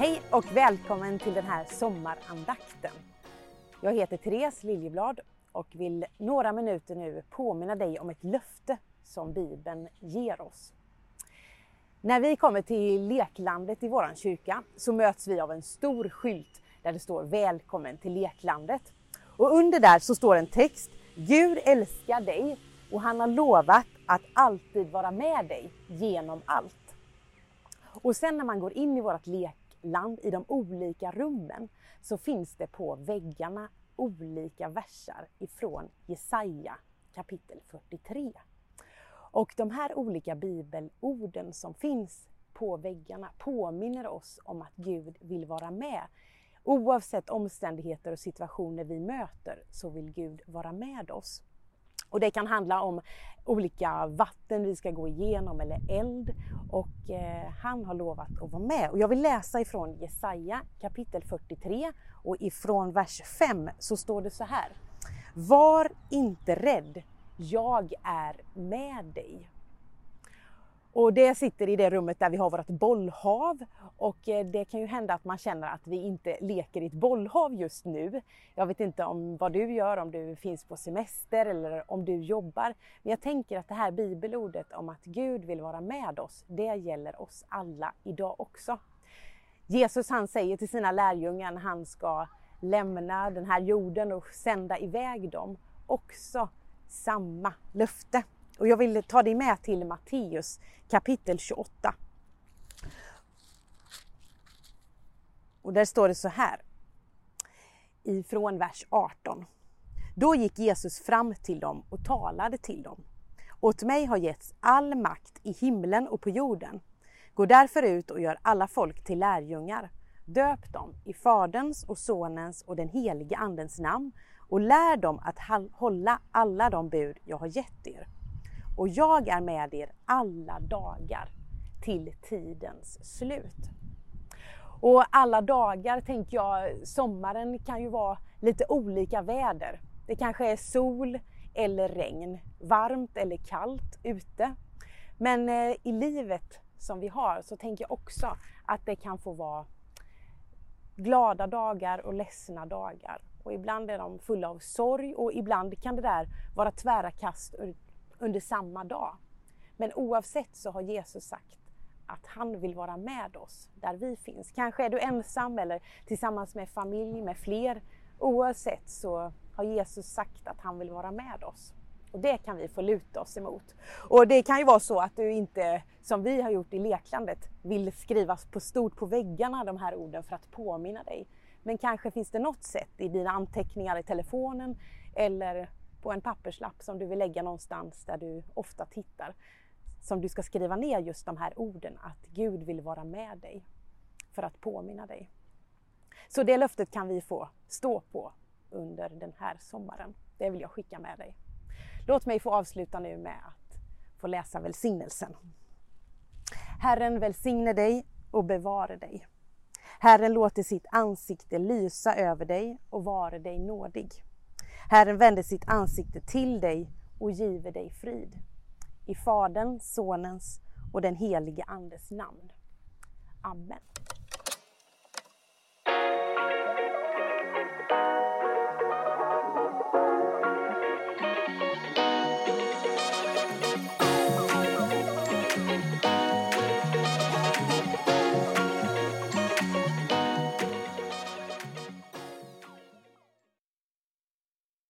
Hej och välkommen till den här sommarandakten. Jag heter Therese Liljeblad och vill några minuter nu påminna dig om ett löfte som Bibeln ger oss. När vi kommer till leklandet i vår kyrka så möts vi av en stor skylt där det står Välkommen till leklandet. Och under där så står en text Gud älskar dig och han har lovat att alltid vara med dig genom allt. Och sen när man går in i vårt land, i de olika rummen så finns det på väggarna olika versar ifrån Jesaja kapitel 43. Och de här olika bibelorden som finns på väggarna påminner oss om att Gud vill vara med. Oavsett omständigheter och situationer vi möter så vill Gud vara med oss. Och det kan handla om olika vatten vi ska gå igenom eller eld och eh, han har lovat att vara med. Och jag vill läsa ifrån Jesaja kapitel 43 och ifrån vers 5 så står det så här. Var inte rädd, jag är med dig. Och det sitter i det rummet där vi har vårt bollhav och eh, det kan ju hända att man känner att vi inte leker i ett bollhav just nu. Jag vet inte om vad du gör, om du finns på semester eller om du jobbar. Men jag tänker att det här bibelordet om att Gud vill vara med oss, det gäller oss alla idag också. Jesus han säger till sina lärjungar när han ska lämna den här jorden och sända iväg dem också samma löfte. Och jag vill ta dig med till Matteus kapitel 28. Och där står det så här ifrån vers 18. Då gick Jesus fram till dem och talade till dem. Åt mig har getts all makt i himlen och på jorden. Gå därför ut och gör alla folk till lärjungar. Döp dem i Faderns och Sonens och den helige Andens namn och lär dem att hålla alla de bud jag har gett er. Och jag är med er alla dagar till tidens slut. Och alla dagar tänker jag, sommaren kan ju vara lite olika väder. Det kanske är sol eller regn, varmt eller kallt ute. Men eh, i livet som vi har så tänker jag också att det kan få vara glada dagar och ledsna dagar. Och ibland är de fulla av sorg och ibland kan det där vara tvära kast under samma dag. Men oavsett så har Jesus sagt att han vill vara med oss där vi finns. Kanske är du ensam eller tillsammans med familj, med fler. Oavsett så har Jesus sagt att han vill vara med oss. Och det kan vi få luta oss emot. Och det kan ju vara så att du inte, som vi har gjort i leklandet, vill skrivas på stort på väggarna de här orden för att påminna dig. Men kanske finns det något sätt i dina anteckningar i telefonen eller på en papperslapp som du vill lägga någonstans där du ofta tittar. Som du ska skriva ner just de här orden, att Gud vill vara med dig för att påminna dig. Så det löftet kan vi få stå på under den här sommaren. Det vill jag skicka med dig. Låt mig få avsluta nu med att få läsa välsignelsen. Herren välsigne dig och bevare dig. Herren låter sitt ansikte lysa över dig och vare dig nådig. Herren vänder sitt ansikte till dig och giver dig frid. I Faderns, Sonens och den helige Andes namn. Amen.